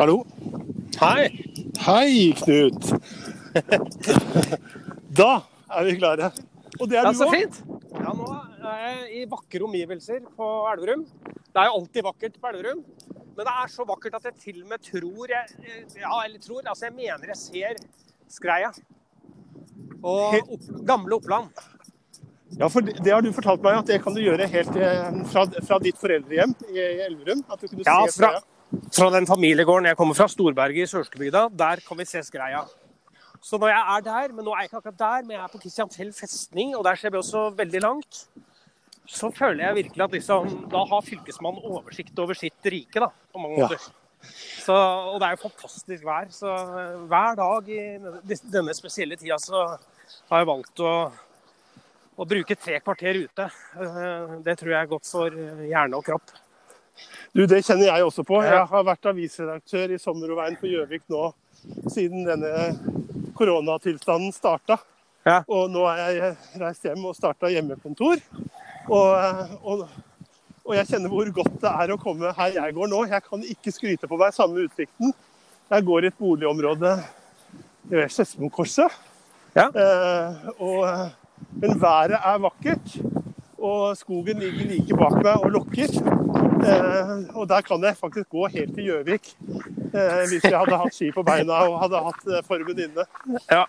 Hallo. Hei. Hei, Knut. da er vi klare. Og det er Ja, du òg. fint. Ja, nå er jeg i vakre omgivelser på Elverum. Det er jo alltid vakkert på Elverum. Men det er så vakkert at jeg til og med tror jeg, Ja, eller tror, altså jeg mener jeg ser Skreia. Og opp, gamle Oppland. Ja, for det, det har du fortalt meg at det kan du gjøre helt eh, fra, fra ditt foreldrehjem i, i Elverum. At du kunne Ja, se Skreia. Fra den familiegården jeg kommer fra, Storberget i Sørskebygda, der kan vi se Skreia. Så når jeg er der, men nå er jeg ikke akkurat der, men jeg er på Kristiansfjell festning, og der ser vi også veldig langt, så føler jeg virkelig at liksom, da har fylkesmannen oversikt over sitt rike, da, på mange Ja. Så, og det er jo fantastisk vær, så hver dag i denne spesielle tida så har jeg valgt å, å bruke tre kvarter ute. Eh, Det tror jeg er godt for hjerne og kropp. Du, Det kjenner jeg også på. Jeg har vært avisredaktør i Sommer og Veien på Gjøvik nå siden denne koronatilstanden starta. Ja. Og nå er jeg reist hjem og starta hjemmekontor. Og, og, og jeg kjenner hvor godt det er å komme her jeg går nå. Jeg kan ikke skryte på meg samme utsikten. Jeg går i et boligområde ved Skedsmokorset. Ja. Eh, men været er vakkert. Og skogen ligger like bak meg og lokker. Eh, og der kan jeg faktisk gå helt til Gjøvik. Eh, hvis jeg hadde hatt ski på beina og hadde hatt eh, formen inne. Ja,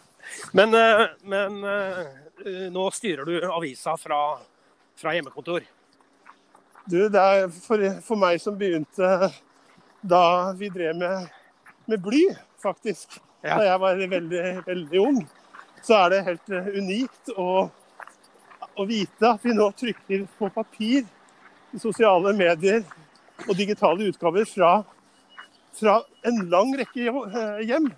men, eh, men eh, nå styrer du avisa fra, fra hjemmekontor. Du, det er for, for meg som begynte da vi drev med, med bly, faktisk. Ja. Da jeg var veldig, veldig ung. Så er det helt unikt å, å vite at vi nå trykker på papir sosiale medier og digitale utgaver fra, fra en lang rekke eh, hjem.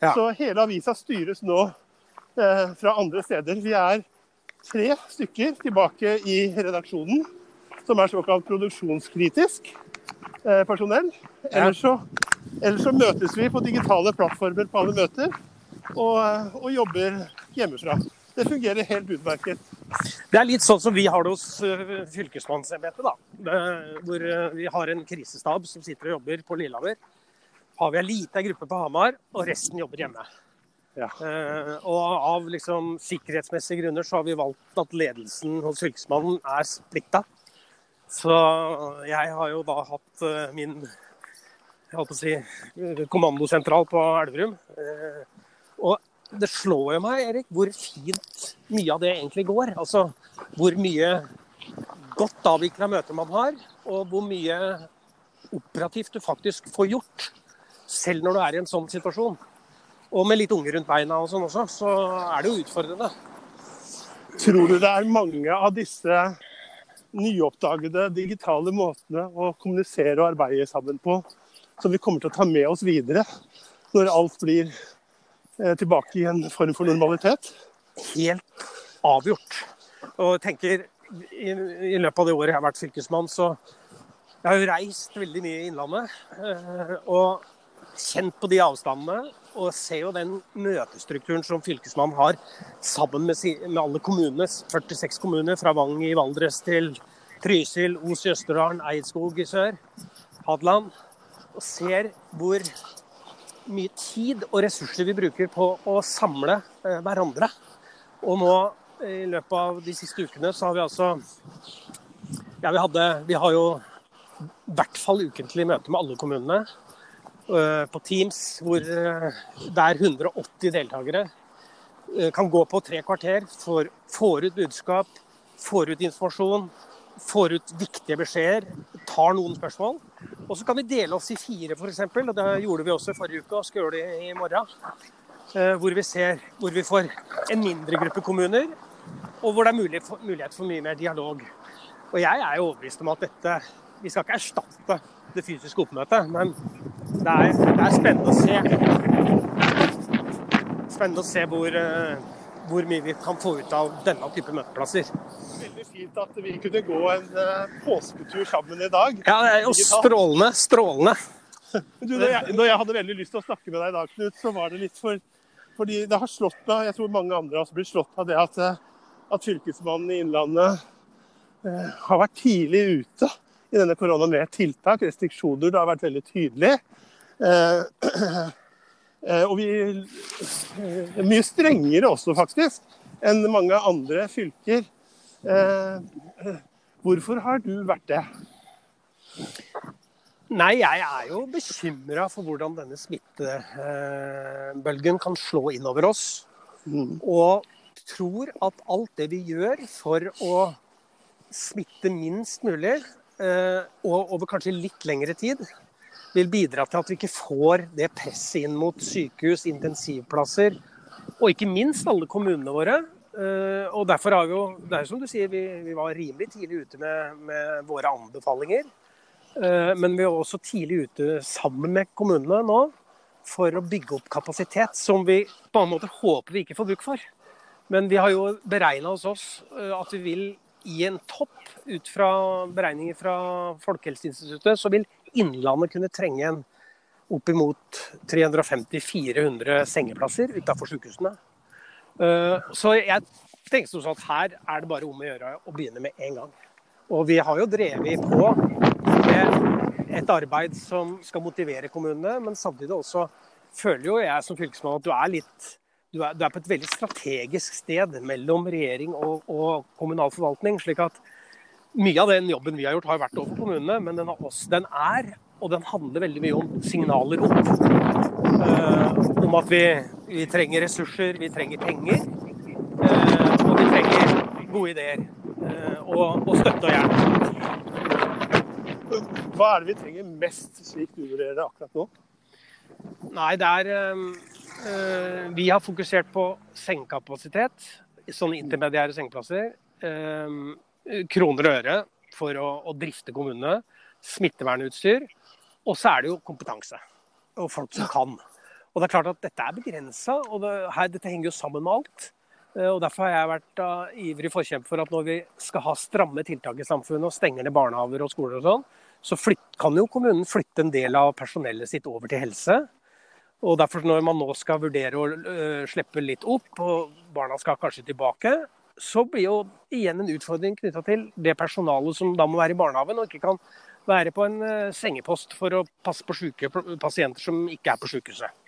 Ja. Så hele avisa styres nå eh, fra andre steder. Vi er tre stykker tilbake i redaksjonen som er såkalt produksjonskritisk eh, personell. Ellers så, ellers så møtes vi på digitale plattformer på alle møter og, og jobber hjemmefra. Det fungerer helt utmerket. Det er litt sånn som vi har det hos uh, fylkesmannsembetet. da. Det- Hvor eh, vi har en krisestab som sitter og jobber på Lillehammer. Har vi en liten gruppe på Hamar, og resten jobber hjemme. Ja. Eh, og av liksom, sikkerhetsmessige grunner så har vi valgt at ledelsen hos Fylkesmannen er splitta. Så jeg har jo da hatt eh, min jeg holdt på å si, eh, kommandosentral på Elverum. Eh, det slår jo meg, Erik, hvor fint mye av det egentlig går. Altså hvor mye godt avvikla møter man har, og hvor mye operativt du faktisk får gjort. Selv når du er i en sånn situasjon. Og med litt unger rundt beina og sånn også, så er det jo utfordrende. Tror du det er mange av disse nyoppdagede digitale måtene å kommunisere og arbeide sammen på som vi kommer til å ta med oss videre når alt blir tilbake i en form for normalitet? Helt avgjort. Og jeg tenker, i, i løpet av det året jeg har vært fylkesmann, så jeg har jo reist veldig mye i Innlandet. eh, Og kjent på de avstandene. Og ser jo den møtestrukturen som fylkesmannen har sammen med, med alle kommunene. 46 kommuner, fra Vang i Valdres til Trysil, Os i Østerdalen, Eidskog i sør, Hadeland. Og ser hvor mye tid og ressurser vi bruker på å samle eh, hverandre. Og nå i løpet av de siste ukene så har vi altså Ja, vi hadde Vi har jo i hvert fall ukentlig møte med alle kommunene eh, på Teams, hvor eh, det er 180 deltakere. eh, Kan gå på tre kvarter, får, får ut budskap, får ut informasjon, får ut viktige beskjeder, tar noen spørsmål. Og så kan vi dele oss i fire, f.eks. Og det gjorde vi også i forrige uke og skal gjøre det i morgen. Eh, Hvor vi, ser, hvor vi får en mindre gruppe kommuner, og hvor det er mulig for, mulighet for mye mer dialog. Og jeg er jo overbevist om at dette Vi skal ikke erstatte det fysiske oppmøtet, men det er, det er spennende å se Spennende å se hvor, eh, hvor mye vi kan få ut av denne type møteplasser. Veldig fint at vi kunne gå en eh, påsketur sammen i dag. Ja, det er jo strålende. Strålende. Du, når, jeg, når jeg hadde veldig lyst til å snakke med deg i dag, Knut, så var det litt for Fordi det har slått meg, jeg tror mange andre også blitt slått av det at, eh, at fylkesmannen i Innlandet eh, har vært tidlig ute i denne koronaen med tiltak, restriksjoner. Det har vært veldig tydelig. Eh, og vi eh, er mye strengere også, faktisk, enn mange andre fylker. Eh, hvorfor har du vært det? Nei, jeg er jo bekymra for hvordan denne smittebølgen kan slå innover oss. Mm. Og tror at alt det vi gjør for å smitte minst mulig, eh, og over kanskje litt lengre tid, vil bidra til at vi ikke får det presset inn mot sykehus, intensivplasser, og ikke minst alle kommunene våre. Eh, og derfor har vi jo, det er som du sier, vi, vi var rimelig tidlig ute med, med våre anbefalinger. Eh, Men vi er også tidlig ute sammen med kommunene nå for å bygge opp kapasitet som vi på en måte håper vi ikke får bruk for. Men vi har jo beregna hos oss eh, at vi vil i en topp, ut fra beregninger fra Folkehelseinstituttet, så vil Innlandet kunne trenge en oppimot 350-400 sengeplasser utafor sykehusene. Eh, Så jeg som sånn at her er det bare om å gjøre å begynne med en gang. Og vi har jo drevet på med et arbeid som skal motivere kommunene, men samtidig også føler jo jeg som fylkesmann at du er litt du er, du er på et veldig strategisk sted mellom regjering og, og kommunal forvaltning. slik at mye av den jobben vi har gjort, har vært over kommunene, men den, har også, den er, og den handler veldig mye om signaler opp. Uh, om at vi, vi trenger ressurser, vi trenger penger. Uh, og vi trenger gode ideer. Uh, og, og støtte og hjelp. Hva er det vi trenger mest, slik du vurderer det akkurat nå? Nei, det er Vi har fokusert på sengekapasitet. Sånne intermediære sengeplasser. Kroner og øre for å, å drifte kommunene. Smittevernutstyr. Og så er det jo kompetanse. Og folk som kan. Og det er klart at dette er begrensa, og det, her, dette henger jo sammen med alt. Eh, Og Derfor har jeg vært da, ivrig forkjemper for at når vi skal ha stramme tiltak i samfunnet og stenger ned barnehager og skoler og sånn, så flytt, kan jo kommunen flytte en del av personellet sitt over til helse. Og derfor Når man nå skal vurdere å uh, slippe litt opp, og barna skal kanskje tilbake, så blir jo igjen en utfordring knytta til det personalet som da må være i barnehagen, og ikke kan være på en øh, sengepost for å passe på syke pasienter som ikke er på sykehuset.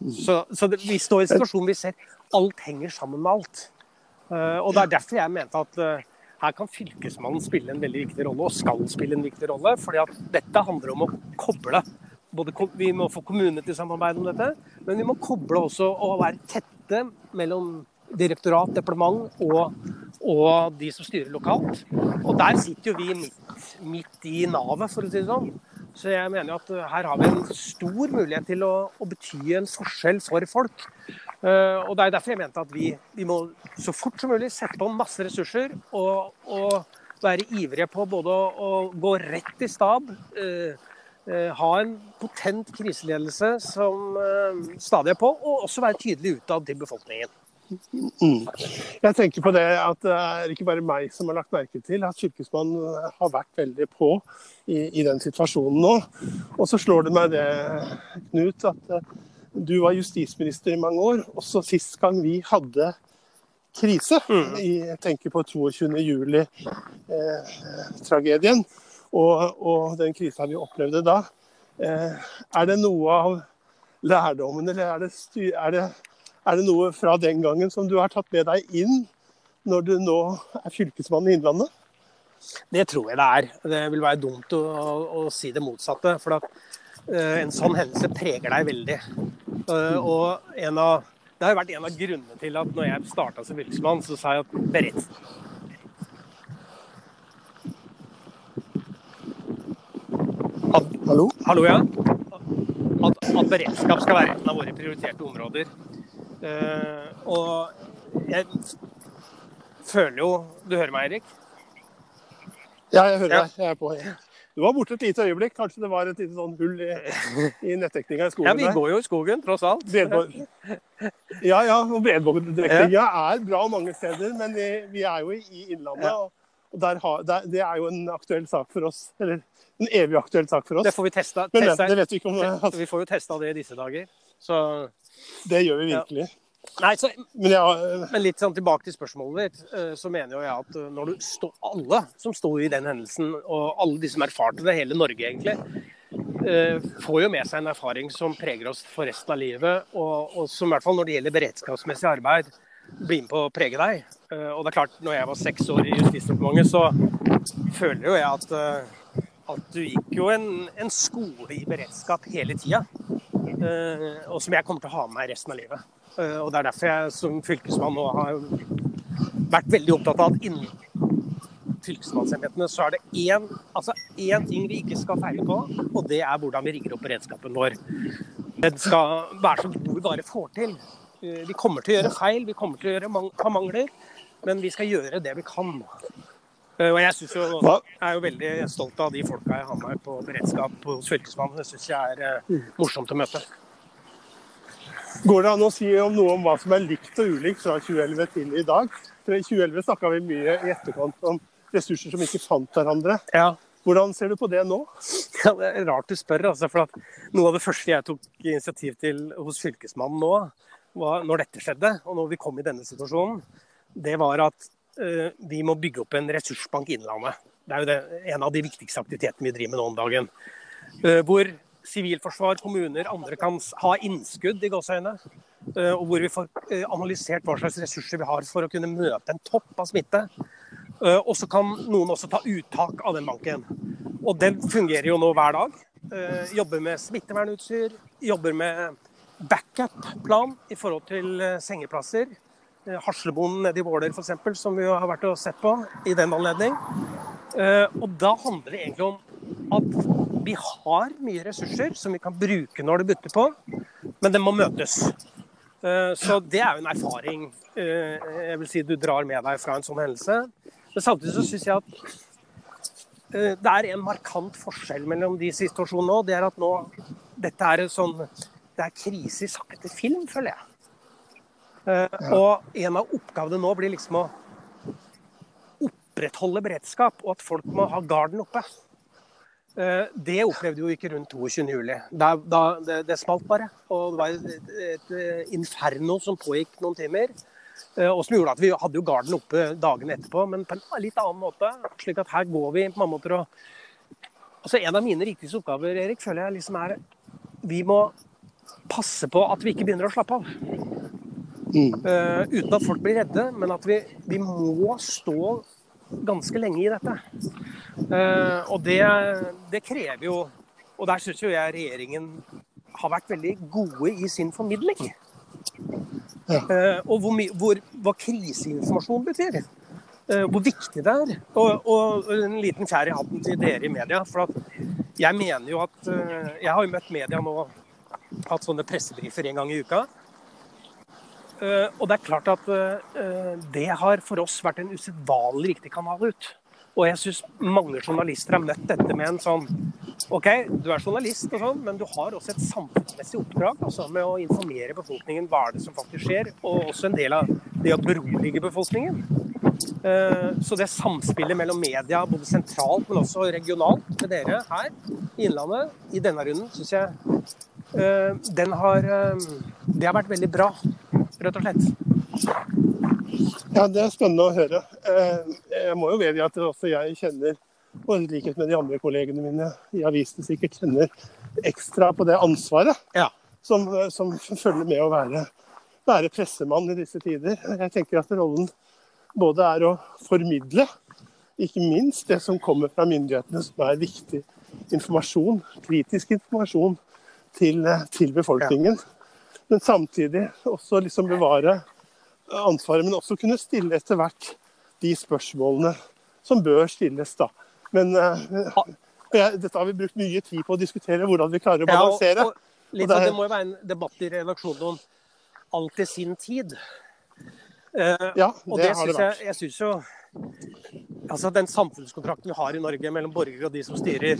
Så, så det, vi står i en situasjon vi ser alt henger sammen med alt. Uh, og Det er derfor jeg mente at uh, her kan Fylkesmannen spille en veldig viktig rolle, og skal spille en viktig rolle. fordi at dette handler om å koble. Både, vi må få kommunene til samarbeid om dette, men vi må koble også og være tette mellom direktorat, departement og, og de som styrer lokalt. Og der sitter jo vi midt, midt i navet, for å si det sånn. Så jeg mener jo at uh, her har vi en stor mulighet til å, å bety en forskjell for folk. Uh, og Det er derfor jeg mente at vi, vi må så fort som mulig sette på masse ressurser og, og være ivrige på både å, å gå rett i stab, uh, uh, ha en potent kriseledelse som stadig er på, og også være tydelig utad til befolkningen. Mm. Jeg tenker på det at det er ikke bare meg som har lagt merke til at Fylkesmannen har vært veldig på i, i den situasjonen nå. Og så slår det meg det, Knut, at eh, du var justisminister i mange år. Også sist gang vi hadde krise. I, jeg tenker på 22.07-tragedien og, og den krisa vi opplevde da. Eh, er det noe av lærdommen, eller er det, er det er det noe fra den gangen som du har tatt med deg inn når du nå er fylkesmann i Innlandet? Det tror jeg det er. Det vil være dumt å, å si det motsatte. For at, uh, en sånn hendelse preger deg veldig. Uh, og en av, det har vært en av grunnene til at når jeg starta som fylkesmann, så sa jeg at beredt, at, Hallo? Hallo, ja. At, at beredskap skal være et av våre prioriterte områder. Eh, og jeg føler jo Du hører meg, Erik? Ja, jeg hører Ja. deg. Jeg er på. Du var borte et lite øyeblikk. Kanskje det var et lite sånn hull i, i nettdekninga i skogen Ja, vi der. går jo i skogen, tross alt. Bredbord. Ja, ja. Og bredbånddekninga er bra mange steder, men vi, vi er jo i, Innlandet. Ja. og og der har, der, Det er jo en aktuell sak for oss. Eller en evig aktuell sak for Det oss. får vi testa. Men det, det vet vi ikke om altså, Vi får jo testa det i disse dager. Så Det gjør vi Ja. virkelig. Nei, så Men ja, Men litt sånn tilbake til spørsmålet ditt, eh, så mener jo jeg at eh, når du står Alle som sto i den hendelsen, og alle de som erfarte det, hele Norge egentlig, eh, får jo med seg en erfaring som preger oss for resten av livet, og, og som i hvert fall når det gjelder beredskapsmessig arbeid, blir med på å prege deg. Eh, og det er klart, når jeg var seks år i Justisdepartementet, så føler jo jeg at, eh, at du gikk jo en, en skole i beredskap hele tida. Eh, og som jeg kommer til å ha med meg resten av livet. Eh, og det er derfor jeg som fylkesmann nå har vært veldig opptatt av at innen fylkesmannsembetene så er det én, altså ting vi ikke skal feile på, og det er hvordan vi rigger opp beredskapen vår. Den skal være så god vi bare får til. Eh, vi kommer til å gjøre feil, vi kommer til å gjøre man ha mangler, men vi skal gjøre det vi kan. Og jeg synes jo, jeg er jo veldig stolt av de folka jeg har med på beredskap hos Fylkesmannen. Det syns jeg er uh, morsomt å møte. Går det an å si om noe om hva som er likt og ulikt fra 2011 til i dag? For I 2011 snakka vi mye i etterkant om ressurser som ikke fant hverandre. Ja. Hvordan ser du på det nå? Ja, det er rart du spør. Altså, for Noe av det første jeg tok initiativ til hos Fylkesmannen nå, var, når dette skjedde, og når vi kom i denne situasjonen, det var at Eh, vi må bygge opp en ressursbank i Innlandet. Det er jo det, en av de viktigste aktivitetene vi driver med nå om dagen. Eh, hvor sivilforsvar, kommuner, andre kan ha innskudd i gåseøyne. Eh, og hvor vi får analysert hva slags ressurser vi har for å kunne møte en topp av smitte. Og så kan noen også ta uttak av den banken. Og den fungerer jo nå hver dag. Jobber med smittevernutstyr, jobber med backup-plan i forhold til sengeplasser. Eh, Haslebonden nede i Våler f.eks., som vi har vært og sett på i den anledning. Eh, og da handler det egentlig om at vi har mye ressurser som vi kan bruke når det butter på, men det må møtes. Eh, så det er jo en erfaring jeg vil si du drar med deg fra en sånn hendelse. Men samtidig så syns jeg at det er en markant forskjell mellom de situasjonene nå. Det er at nå Dette er en sånn Det er krise i sakte film, føler jeg. Uh, og en av oppgavene nå blir liksom å opprettholde beredskap, og at folk må ha garden oppe. Uh, det opplevde jo ikke rundt 22.07. Det, det smalt bare. Og det var et, et, inferno som pågikk noen timer. Uh, og som gjorde at vi hadde jo garden oppe dagene etterpå, men på en litt annen måte. slik at her går vi på mange måter og Altså En av mine viktigste oppgaver Erik, føler jeg liksom er Vi må passe på at vi ikke begynner å slappe av. Mm. Uh, uten at folk blir redde, men at vi, vi må stå ganske lenge i dette. Uh, og det, det, krever jo Og der syns jo jeg regjeringen har vært veldig gode i sin formidling. Ja. Uh, og hvor, hvor, hva kriseinformasjon betyr. hvor viktig det er. Og, og, en liten fjær i hatten til dere i media. For jeg mener jo at Jeg har jo møtt media nå, hatt sånne pressebrifer en gang i uka. Eh, og det er klart at eh, det har for oss vært en usedvanlig viktig kanal ut. Og jeg syns mange journalister har møtt dette med en sånn OK, du er journalist, og sånn, men du har også et samfunnsmessig oppdrag altså med å informere befolkningen hva er det som faktisk skjer. Og også en del av det å berolige befolkningen. Eh, så det samspillet mellom media, både sentralt, men også regionalt, med dere her i Innlandet i denne runden, syns jeg den har, det har vært veldig bra rett og slett. Ja, Det er spennende å høre. Eh, jeg må jo vedgi at også jeg kjenner, og i likhet med de andre kollegene mine i avisene sikkert, kjenner ekstra på det ansvaret ja. som, som, følger med å være, være, pressemann i disse tider. Jeg tenker at rollen både er å formidle, ikke minst det som kommer fra myndighetene, som er viktig informasjon, kritisk informasjon til, til befolkningen. Ja men samtidig også liksom bevare ansvaret. Men også kunne stille etter hvert de spørsmålene som bør stilles, da. Men uh, jeg, dette har vi brukt mye tid på å diskutere, hvordan vi klarer å balansere. Ja, og, og det, det, må jo være en debatt i redaksjonen om alt i sin tid. Uh, ja, det, det har det vært. Jeg, jeg synes jo Altså Den samfunnskontrakten vi har i Norge mellom borgere og de som styrer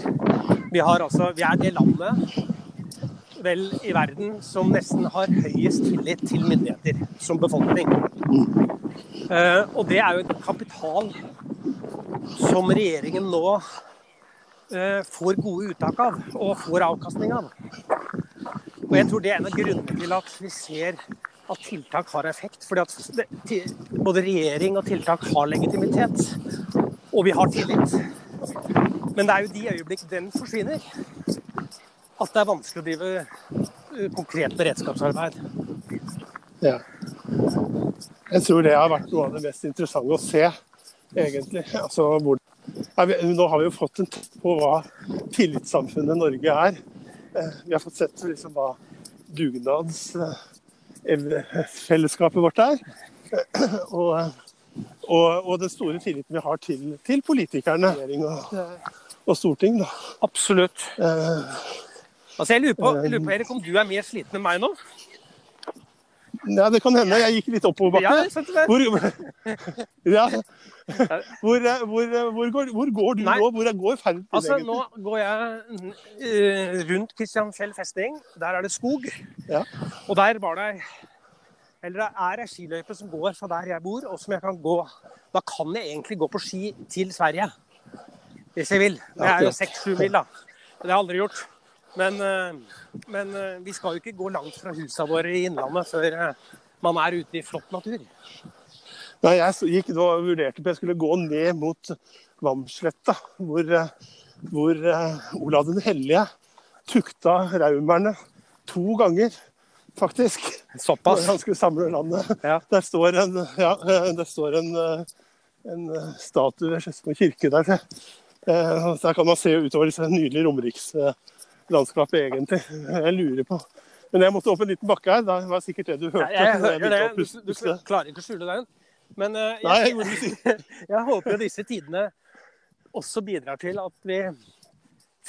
Vi, har altså, vi er det landet vel i verden som nesten har høyest tillit til myndigheter som befolkning. Uh, og det er jo et kapital som regjeringen nå uh, får gode uttak av og får avkastning av. Og jeg tror det er en av grunnene til at vi ser at tiltak har effekt. Fordi at både regjering og tiltak har legitimitet. Og vi har tillit. Men det er jo de øyeblikk den forsvinner, at det er vanskelig å drive eh, konkret beredskapsarbeid. Ja. Jeg tror det har vært noe av det mest interessante å se, egentlig. Altså, hvor, nå har vi jo fått en test på hva tillitssamfunnet Norge er. Eh, Vi har fått sett liksom hva dugnadsfellesskapet vårt er. Og, og, og den store tilliten vi har til, til politikerne og, og storting. Da. Absolutt. Eh, Altså, jeg lurer på, lurer på Erik, om du er mer sliten enn meg nå? Ja, det kan hende. Jeg gikk litt oppover oppoverbakke. Ja. Hvor, ja. hvor, hvor, hvor, går, hvor går du Nei. nå? Hvor går ferden din, Altså, nå går jeg uh, rundt Kristianfjell festning. Der er det skog. Ja. Og der var det Eller det er ei skiløype som går fra der jeg bor, og som jeg kan gå Da kan jeg egentlig gå på ski til Sverige. Hvis jeg vil. Det er jo seks-sju mil, da. Det har jeg aldri gjort. Men, eh, men eh, vi skal jo ikke gå langt fra husa våre i Innlandet før eh, man er ute i flott natur. Nei, jeg gikk da og vurderte på jeg skulle gå ned mot Vamsletta, hvor, hvor Olav den hellige tukta raumerne to ganger, faktisk. Når Såpass. han skulle samle landet. Ja. Der står en, ja, der står en, en statue ved Skedsmo kirke der. Så Der kan man se utover disse nydelige romerikslandskapet, egentlig. Jeg lurer på Men jeg måtte opp en liten bakke her. Det var sikkert det du hørte. Ja, jeg hører det. Du, du klarer ikke å skjule den. Men eh, Nei, jeg jeg, jeg håper disse tidene også bidrar til at vi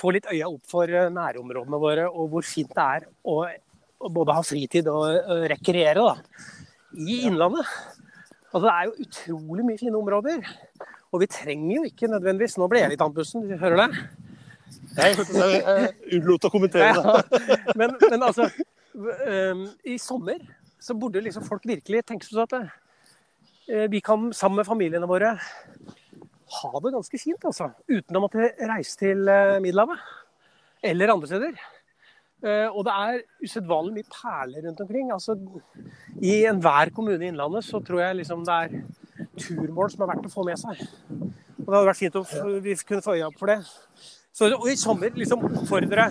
får litt øya opp for eh, nærområdene våre, og hvor fint det er å, å både ha fritid og rekreere da, i Innlandet. Altså, det er jo utrolig mye fine områder. Og vi trenger jo ikke nødvendigvis Nå ble jeg litt andpusten, du hører det? Jeg jeg unnlot å kommentere det. Ja, men, men altså øhm, I sommer så burde liksom folk virkelig tenke seg at eh, vi kan sammen med familiene våre ha det ganske fint, altså. Uten å måtte reise til eh, Middelhavet. Eller andre steder. Eh, og det er usedvanlig mye perler rundt omkring. Altså, I enhver kommune i Innlandet så tror jeg liksom det er turmål som er verdt å få med seg. Og det hadde vært fint om vi kunne få øye opp for det. Så i sommer liksom oppfordre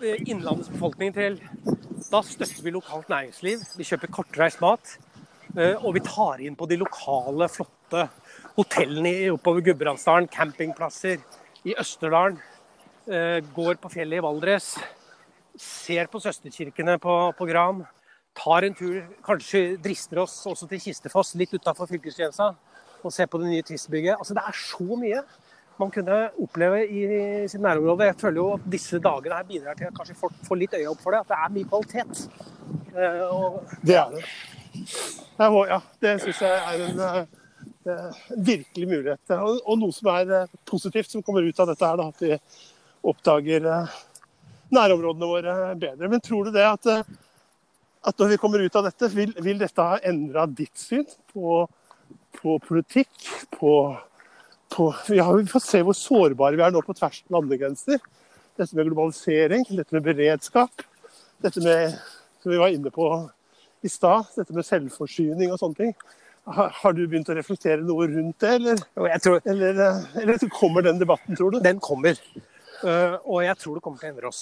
eh, Innlandets befolkning til Da støtter vi lokalt næringsliv. Vi kjøper kortreist mat. eh, Og vi tar inn på de lokale, flotte hotellene oppover Gudbrandsdalen. Campingplasser i Østerdalen. eh, Går på fjellet i Valdres. Ser på søsterkirkene på, på Gran. Tar en tur, kanskje drister oss også til Kistefoss, litt utafor fylkesgrensa. Og ser på det nye Twist-bygget. Altså, det er så mye man kunne oppleve i sitt nærområde. Jeg føler jo at disse dagene her bidrar til at kanskje folk får litt øye opp for det. At det er mye kvalitet. Eh, og Det er det. Jeg Ja, det syns jeg er en eh, eh, virkelig mulighet. Og, og noe som er eh, positivt som kommer ut av dette, er da, at vi oppdager eh, nærområdene våre bedre. Men tror du det at, eh, at når vi kommer ut av dette, vil, vil dette ha endra ditt syn på, på politikk? På, på vi har fått se hvor sårbare vi er nå på tvers av landegrenser. Dette med globalisering, dette med beredskap, dette med som vi var inne på i stad, dette med selvforsyning og sånne ting. Har, har du begynt å reflektere noe rundt det, eller, jeg tror eller, eh, eller kommer den debatten, tror du? den kommer. Uh, og jeg tror det kommer til å endre oss.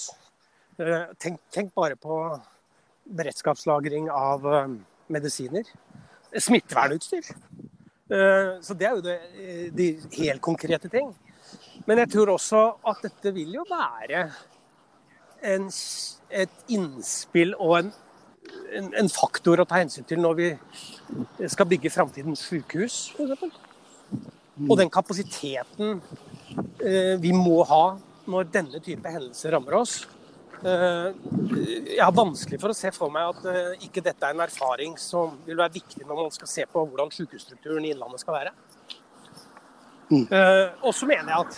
Uh, tenk, tenk bare på beredskapslagring av uh, medisiner. Smittevernutstyr. Eh, så det er jo det, eh, de helt konkrete ting. Men jeg tror også at dette vil jo være en, et innspill og en, en, en faktor å ta hensyn til når vi skal bygge framtidens sykehus, f.eks. Og den kapasiteten eh, vi må ha når denne type hendelser rammer oss. Eh, jeg har vanskelig for å se for meg at eh, ikke dette er en erfaring som vil være viktig når man skal se på hvordan sykehusstrukturen i Innlandet skal være. Eh, og så mener jeg at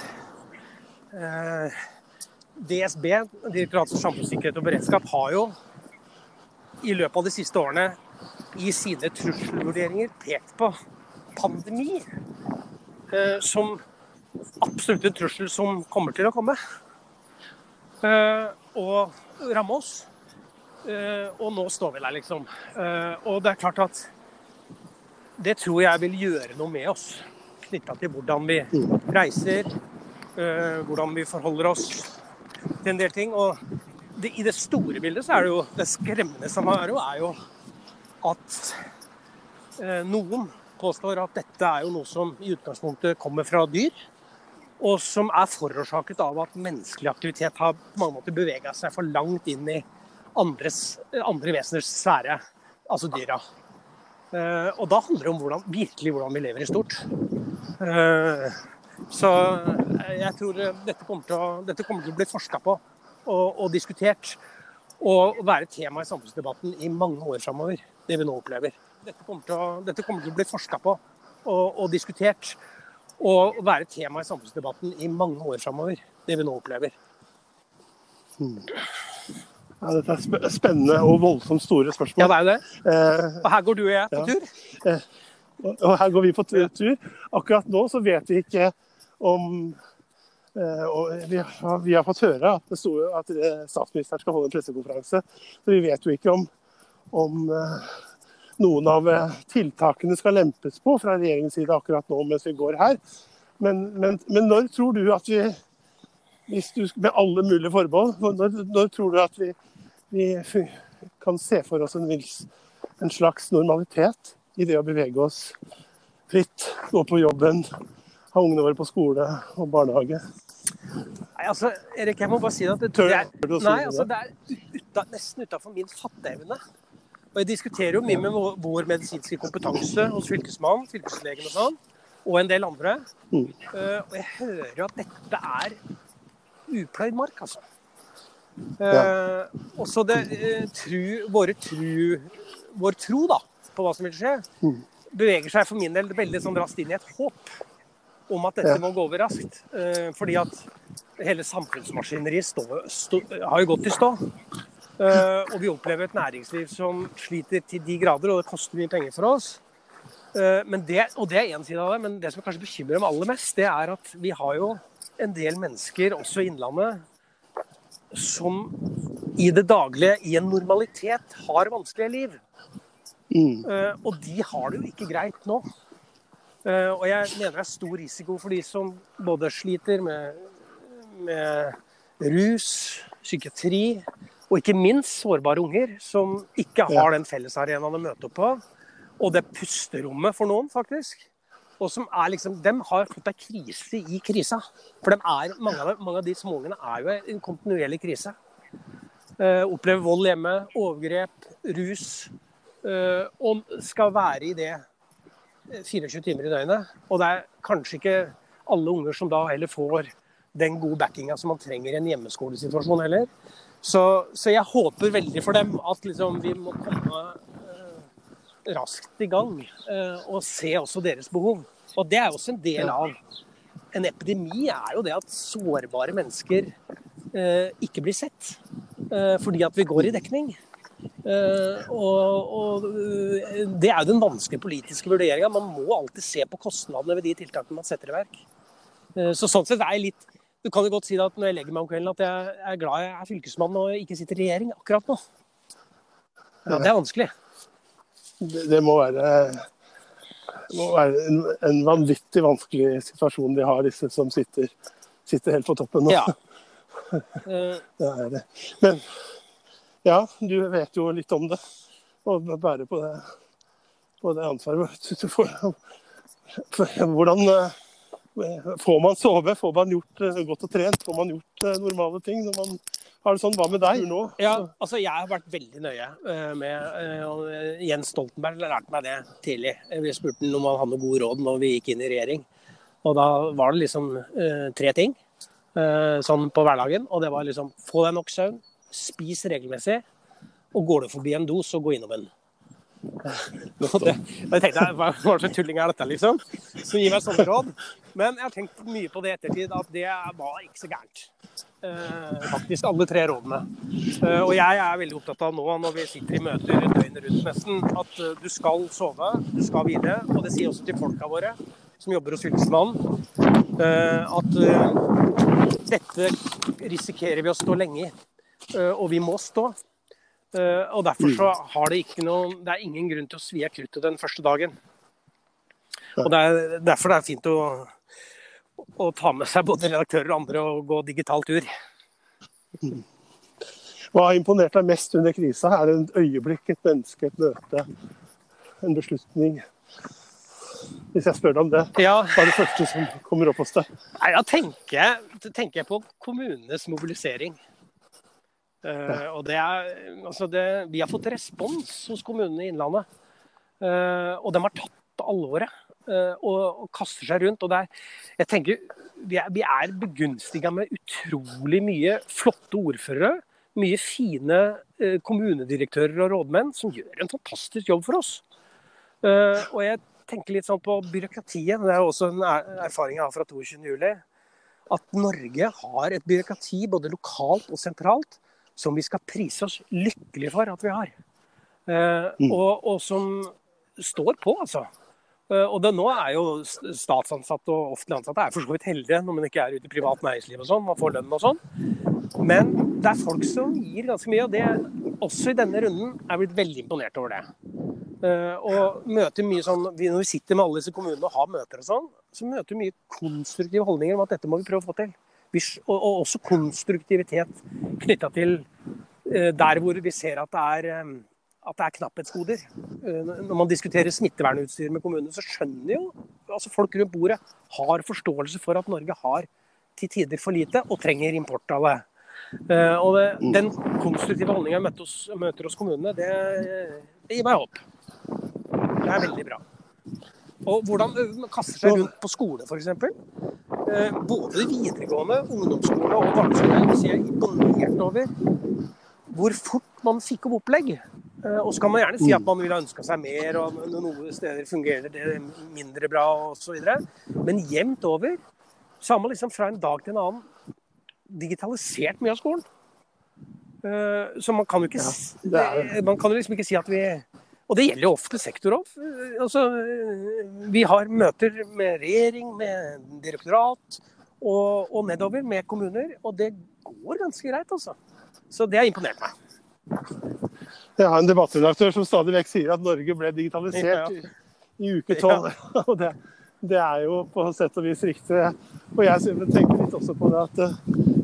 DSB, Direktoratet for samfunnssikkerhet og beredskap, har jo i løpet av de siste årene i sine trusselvurderinger pekt på pandemi som absolutt en trussel som kommer til å komme. Eh, og ramme oss. Eh, og nå står vi der, liksom. Eh, og det er klart at det tror jeg vil gjøre noe med oss. Knytta til hvordan vi reiser, eh, hvordan vi forholder oss til en del ting. Og det, i det store bildet så er det jo det skremmende som er, jo, er jo at noen påstår at dette er jo noe som i utgangspunktet kommer fra dyr. Og som er forårsaket av at menneskelig aktivitet har på mange måter bevega seg for langt inn i andres, andre veseners sfære, altså dyra. Eh, og da handler det om hvordan, virkelig hvordan vi lever i stort. Eh, så jeg tror dette kommer til å, kommer til å bli forska på og, og, diskutert. Og være tema i samfunnsdebatten i mange år framover, det vi nå opplever. Dette kommer til å, kommer til å bli forska på og, og diskutert og være tema i samfunnsdebatten i mange år framover, det vi nå opplever. Hmm. Ja, dette er spennende og voldsomt store spørsmål. Ja, det er jo det. Eh, og her går du og jeg på ja. tur. Eh, og her går vi på tur. Akkurat nå så vet vi ikke om eh, vi har, vi har, fått høre at, sto, at, statsministeren skal holde en pressekonferanse. Så vi vet jo ikke om, om noen av eh, tiltakene skal lempes på fra regjeringens side akkurat nå mens vi går her. Men, men, men når tror du at vi, du, med alle mulige forbehold, når, når, tror du at vi, vi, kan se for oss en, en, slags normalitet i det å bevege oss fritt, gå på jobben, ha ungene våre på skole og barnehage? Nei, altså, Erik, jeg må bare si at det, det er, nei, altså, det er nesten utafor min fatteevne og jeg diskuterer jo mye med vår medisinske kompetanse hos fylkesmannen, fylkeslegen og sånn, og en del andre. Mm. Uh, og jeg hører at dette er upløyd mark, altså. Uh, ja. Og så det uh, tru, våre tru, vår tro da, på hva som vil skje, mm. beveger seg for min del veldig sånn raskt inn i et håp om at dette ja. må gå over raskt. fordi at hele samfunnsmaskineriet har jo gått i stå. Uh, og vi opplever et næringsliv som sliter til de grader, og det koster mye penger for oss. Uh, det, og det er én side av det, men det som kanskje bekymrer dem aller mest, det er at vi har jo en del mennesker, også i Innlandet, som i det daglige, i en normalitet, har vanskelige liv. Mm. Uh, og de har det jo ikke greit nå. og jeg mener det er stor risiko for de som både sliter med, med rus, psykiatri, og ikke minst sårbare unger som ikke har den fellesarenaen å møte opp på. Og det pusterommet for noen, faktisk. Og som er liksom, De har fått ei krise i krisa. For er, mange, av de, mange, av de, små ungene er jo i en kontinuerlig krise. Uh, opplever vold hjemme, overgrep, rus. Uh, og skal være i det 24 timer i døgnet. Og det er kanskje ikke alle unger som da heller får den gode backinga som man trenger i en hjemmeskolesituasjon heller. Så, så, jeg håper veldig for dem at liksom, vi må komme eh, raskt i gang eh, og se også deres behov. Og det er også en del av en epidemi, er jo det at sårbare mennesker eh, ikke blir sett. Eh, fordi at vi går i dekning. Eh, og, og, eh, det er jo den vanskelige politiske vurderinga. Man må alltid se på kostnadene ved de tiltakene man setter i verk. Så sånn sett er jeg litt du kan jo godt si at når jeg legger meg om kvelden, at jeg er glad jeg er fylkesmann og ikke sitter i regjering akkurat nå. Ja, det er vanskelig. Det, det må være, må være en, en, vanvittig vanskelig situasjon de har, disse som sitter, sitter helt på toppen nå. Ja. det er det. Men ja, du vet jo litt om det. Og bærer på det, på det ansvaret. Hvordan Får man sove? Får man gjort uh, godt og trent? Får man gjort uh, normale ting når man har det sånn? Hva med deg nå? Ja, altså Jeg har vært veldig nøye med og Jens Stoltenberg lærte meg det tidlig. Vi spurte ham om han hadde noe god råd når vi gikk inn i regjering. Og da var det liksom tre ting sånn på hverdagen. Og det var liksom få deg nok søvn, spis regelmessig, og går du forbi en do, så gå innom en. Det, jeg tenkte hva slags tulling er dette, liksom? Som gir meg sånne råd. Men jeg har tenkt mye på det i ettertid, at det var ikke så gærent. Eh, faktisk alle tre rådene. Eh, og jeg er veldig opptatt av nå når vi sitter i møter døgnet rundt nesten, at uh, du skal sove, du skal hvile. Og det sier også til folka våre som jobber hos Fylkesmannen, eh, at uh, dette risikerer vi å stå lenge i. og vi må stå. Uh, og derfor så har det ikke noe Det er ingen grunn til å svi av kruttet den første dagen. Og det er derfor det er fint å å ta med seg både redaktører og andre og gå digital tur. Hva har imponert deg mest under krisa? Er det et øyeblikk, et menneske, et møte, en beslutning? Hvis jeg spør deg om det, Ja, hva er det første som kommer opp hos deg? Nei, Da tenker tenker jeg på kommunenes mobilisering. Eh, og det er, altså det, vi har fått respons hos kommunene i Innlandet. Uh, og de har tatt alvoret uh, og, og kaster seg rundt. Og det er, jeg tenker, vi er, vi er begunstiga med utrolig mye flotte ordførere. Mye fine kommunedirektører og rådmenn som gjør en fantastisk jobb for oss. Og jeg tenker litt sånn på byråkratiet. Det er også en er- erfaring jeg har fra 22.07. At Norge har et byråkrati både lokalt og sentralt som vi skal prise oss lykkelige for at vi har. Eh, Mm. og, og som står på, altså. Eh, og det, nå er jo statsansatte og offentlig ansatte er for så vidt heldige når man ikke er ute i privat næringsliv og sånn, man får lønn og sånn. Men det er folk som gir ganske mye, og det også i denne runden er jeg blitt veldig imponert over det. Eh, og møter mye sånn, Når vi sitter med alle disse kommunene og har møter og sånn, så møter vi mye konstruktive holdninger om at dette må vi prøve å få til. Og, og også konstruktivitet knytta til eh, der hvor vi ser at det er, eh, at det er knapphetsgoder. Eh, Når man diskuterer smittevernutstyr med kommunene, så skjønner jo altså folk rundt bordet har forståelse for at Norge har til tider for lite og trenger import av det. Og det, den konstruktive holdninga møter møter hos kommunene, det, det gir meg håp. Det er veldig bra. Og hvordan man kaster seg rundt på skole, f.eks. Eh, både videregående, ungdomsskole og barneskole. Så jeg er imponert over hvor fort man fikk opp opplegg. Eh, og så kan man gjerne si at man ville ønska seg mer, og noen steder fungerer det mindre bra osv. Men jevnt over så har man liksom fra en dag til en annen digitalisert mye av skolen. Eh, Så man kan jo ikke, ja, det man kan jo liksom ikke si at vi Og det gjelder jo offentlig sektor òg. Altså, vi har møter med regjering, med direktorat og, og nedover med kommuner, og det går ganske greit, altså. Så det har imponert meg. Jeg har en debattredaktør som stadig vekk sier at Norge ble digitalisert i, i uke tolv. Og det, det er jo på sett og vis riktig. Og jeg tenker litt også på det at eh,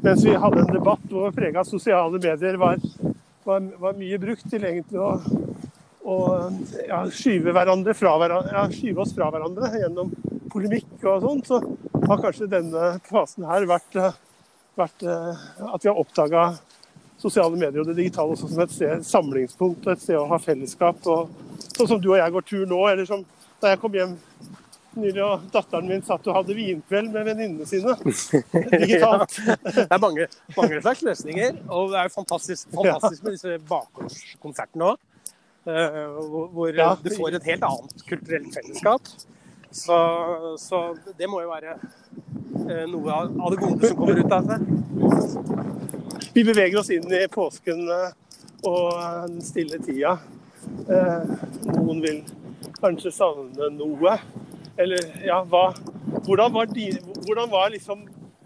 mens vi hadde en debatt hvor prega av sosiale medier var, var, var mye brukt til egentlig å, å ja, skyve, hverandre ja, skyve oss fra hverandre gjennom polemikk og sånn, så har kanskje denne fasen her vært, vært eh, at vi har oppdaga sosiale medier og det digitale også som et sted, samlingspunkt og et sted å ha fellesskap. Og, sånn som du og jeg går tur nå, eller som da jeg kom hjem nylig og datteren min satt og hadde vinkveld med venninnene sine digitalt. Det er mange, mange slags løsninger, og det er fantastisk, fantastisk med disse bakgårdskonsertene òg. Hvor hvor Ja. du får et helt annet kulturelt fellesskap. Så, så det må jo være eh, noe av det gode som kommer ut av det. Vi beveger oss inn i påsken eh, og den stille tida. Eh, Noen vil kanskje savne noe. Eller ja, hva Hvordan var, de, hvordan var liksom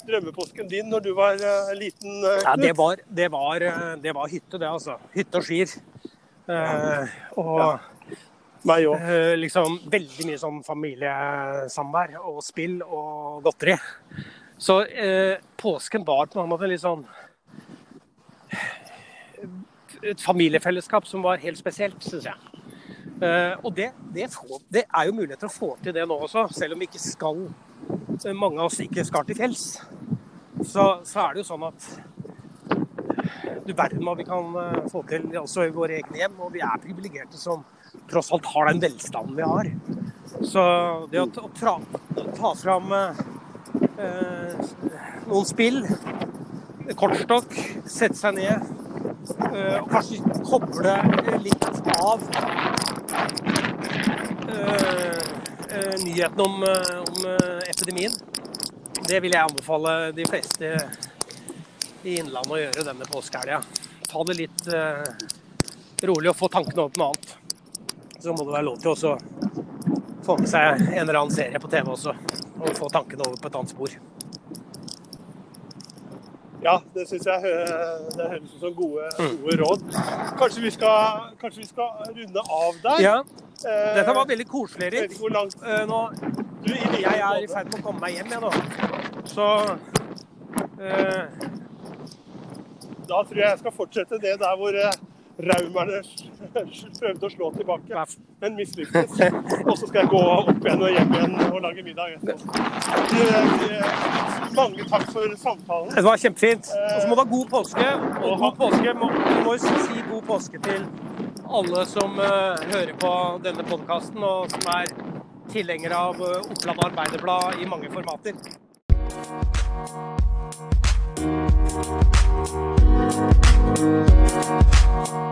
drømmepåsken din når du var eh, liten? eh, Ja, det var, det var, eh, det var hytte, det, altså. Hytte og skier. Eh, og Meg òg. eh, liksom veldig mye sånn familiesamvær og spill og godteri. Så eh, påsken var på en måte litt sånn Et familiefellesskap som var helt spesielt, syns jeg. Eh, og det, det, får, det er jo muligheter å få til det nå også, selv om vi ikke skal mange av oss ikke skal til fjells. Så, så er det jo sånn at du verden hva vi kan eh, få til også i våre egne hjem. Og vi er privilegerte som tross alt har den velstanden vi har. Så det å, ta- ta fram eh, eh, noen spill, kortstokk, sette seg ned eh, og kanskje koble litt av eh, eh, nyheten om, om epidemien. Det vil jeg anbefale de fleste i Innlandet å gjøre denne påskehelga. Ta det litt eh, rolig og få tankene over på noe annet. Så må det være lov til å få med seg en eller annen serie på TV også. Og få tankene over på et annet spor. Ja, det syns jeg det høres ut som gode, gode råd. Kanskje vi, skal, kanskje vi skal runde av der? Ja, Eh, dette var veldig koselig, Erik. langt Eh, Nå, du jeg er i ferd med å komme meg hjem, jeg nå. Så eh, Da tror jeg jeg skal fortsette det der hvor eh, raumerne prøvde å slå tilbake, men mislyktes. Og så skal jeg gå opp igjen og hjem igjen og lage middag. Eh, eh, Mange takk for samtalen. det var kjempefint. Og så må du ha god påske. Og god påske må, du må si god påske til alle som hører på denne podkasten, og som er tilhengere av Oppland Arbeiderblad i mange formater. Thank you.